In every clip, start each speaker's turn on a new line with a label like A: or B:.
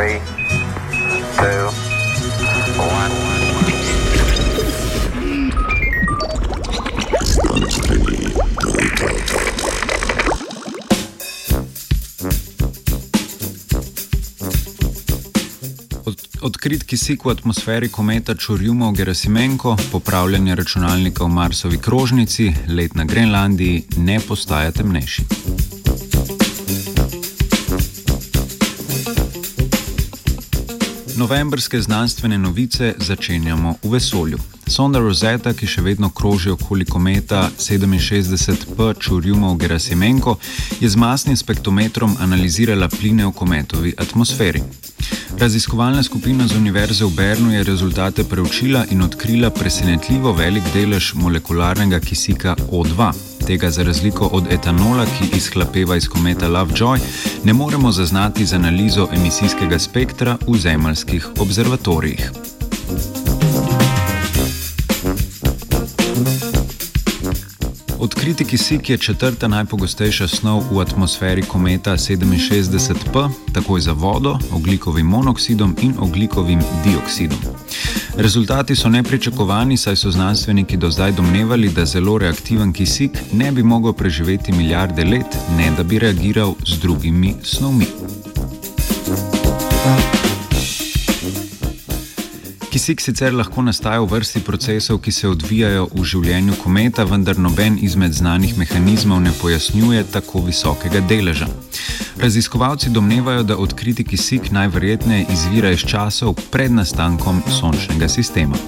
A: Three, two, one.
B: Od, odkrit kisik v atmosferi kometa Čurjumov-Gerasimenko, popravljanje računalnika v Marsovi krožnici, let na Grenlandiji ne postaja temnejši. Novembrske znanstvene novice začenjamo v vesolju. Sonda Rosetta, ki še vedno kroži okoli kometa 67P Čurjumov-Gerasimenko, je z masnim spektrometrom analizirala pline v kometovi atmosferi. Raziskovalna skupina z Univerze v Bernu je rezultate preučila in odkrila presenetljivo velik delež molekularnega kisika O2. Tega, za razliko od etanola, ki izhlapeva iz kometa Lovejoy, ne moremo zaznati z analizo emisijskega spektra v zemeljskih observatorijih. Odkriti kisik je četrta najpogostejša snov v atmosferi kometa 67P, takoj za vodo, oglikovim monoksidom in oglikovim dioksidom. Rezultati so nepričakovani, saj so znanstveniki do zdaj domnevali, da zelo reaktiven kisik ne bi mogel preživeti milijarde let, ne da bi reagiral z drugimi snovmi. Kisik sicer lahko nastaja v vrsti procesov, ki se odvijajo v življenju kometa, vendar noben izmed znanih mehanizmov ne pojasnjuje tako visokega deleža. Raziskovalci domnevajo, da odkriti kisik najverjetneje izvira iz časov pred nastankom sončnega sistema.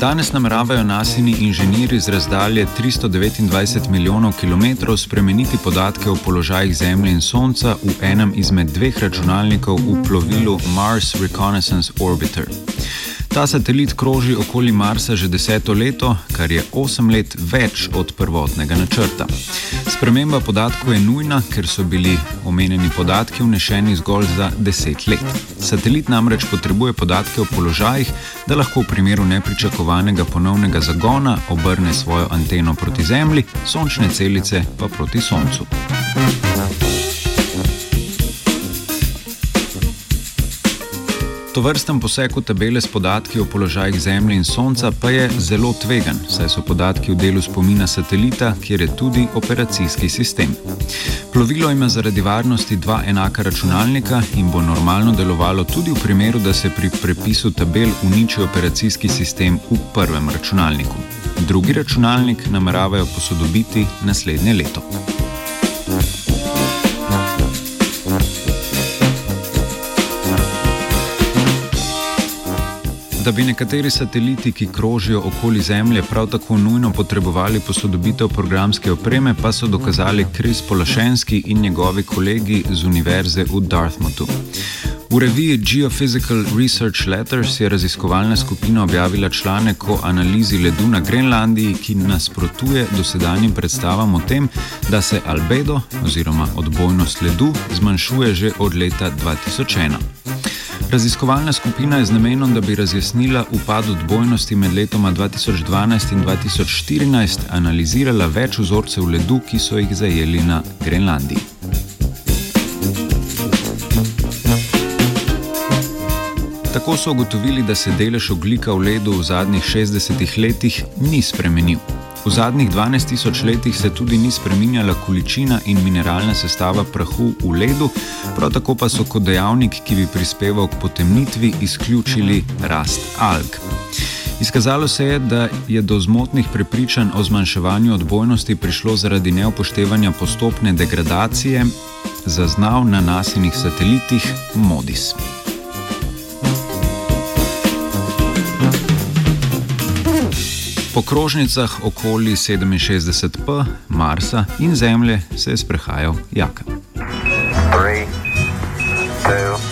B: Danes nameravajo nasini inženirji z razdalje 329 milijonov km spremeniti podatke o položajih Zemlje in Sonca v enem izmed dveh računalnikov v plovilu Mars Reconnaissance Orbiter. Ta satelit kroži okoli Marsa že deseto leto, kar je osem let več od prvotnega načrta. Sprememba podatkov je nujna, ker so bili omenjeni podatki vnešeni zgolj za deset let. Satelit namreč potrebuje podatke o položajih, da lahko v primeru nepričakovanega ponovnega zagona obrne svojo anteno proti Zemlji, sončne celice pa proti Soncu. To vrsten poseg v tabele s podatki o položajih Zemlje in Sonca pa je zelo tvegan, saj so podatki v delu spomina satelita, kjer je tudi operacijski sistem. Plovilo ima zaradi varnosti dva enaka računalnika in bo normalno delovalo tudi v primeru, da se pri prepisu tabel uniči operacijski sistem v prvem računalniku. Drugi računalnik nameravajo posodobiti naslednje leto. Da bi nekateri sateliti, ki krožijo okoli Zemlje, prav tako nujno potrebovali posodobitev programske opreme, pa so dokazali Kris Polašenski in njegovi kolegi z Univerze v Dartmouthu. V reviji Geophysical Research Letters je raziskovalna skupina objavila članek o analizi ledu na Grenlandiji, ki nasprotuje dosedanjim predstavam o tem, da se albedo oziroma odbojnost ledu zmanjšuje že od leta 2001. Raziskovalna skupina je z namenom, da bi razjasnila upad odbojnosti med letoma 2012 in 2014, analizirala več vzorcev ledu, ki so jih zajeli na Grenlandiji. Tako so ugotovili, da se delež oglika v ledu v zadnjih 60 letih ni spremenil. V zadnjih 12 tisoč letih se tudi ni spreminjala količina in mineralna sestava prahu v ledu, prav tako pa so kot dejavnik, ki bi prispeval k potemnitvi, izključili rast alg. Izkazalo se je, da je do zmotnih prepričanj o zmanjševanju odbojnosti prišlo zaradi neupoštevanja postopne degradacije zaznav na nasilnih satelitih MODIS. Po krožnicah okoli 67P, Marsa in Zemlje se je sprehajal Jaka.
A: Three, two, one.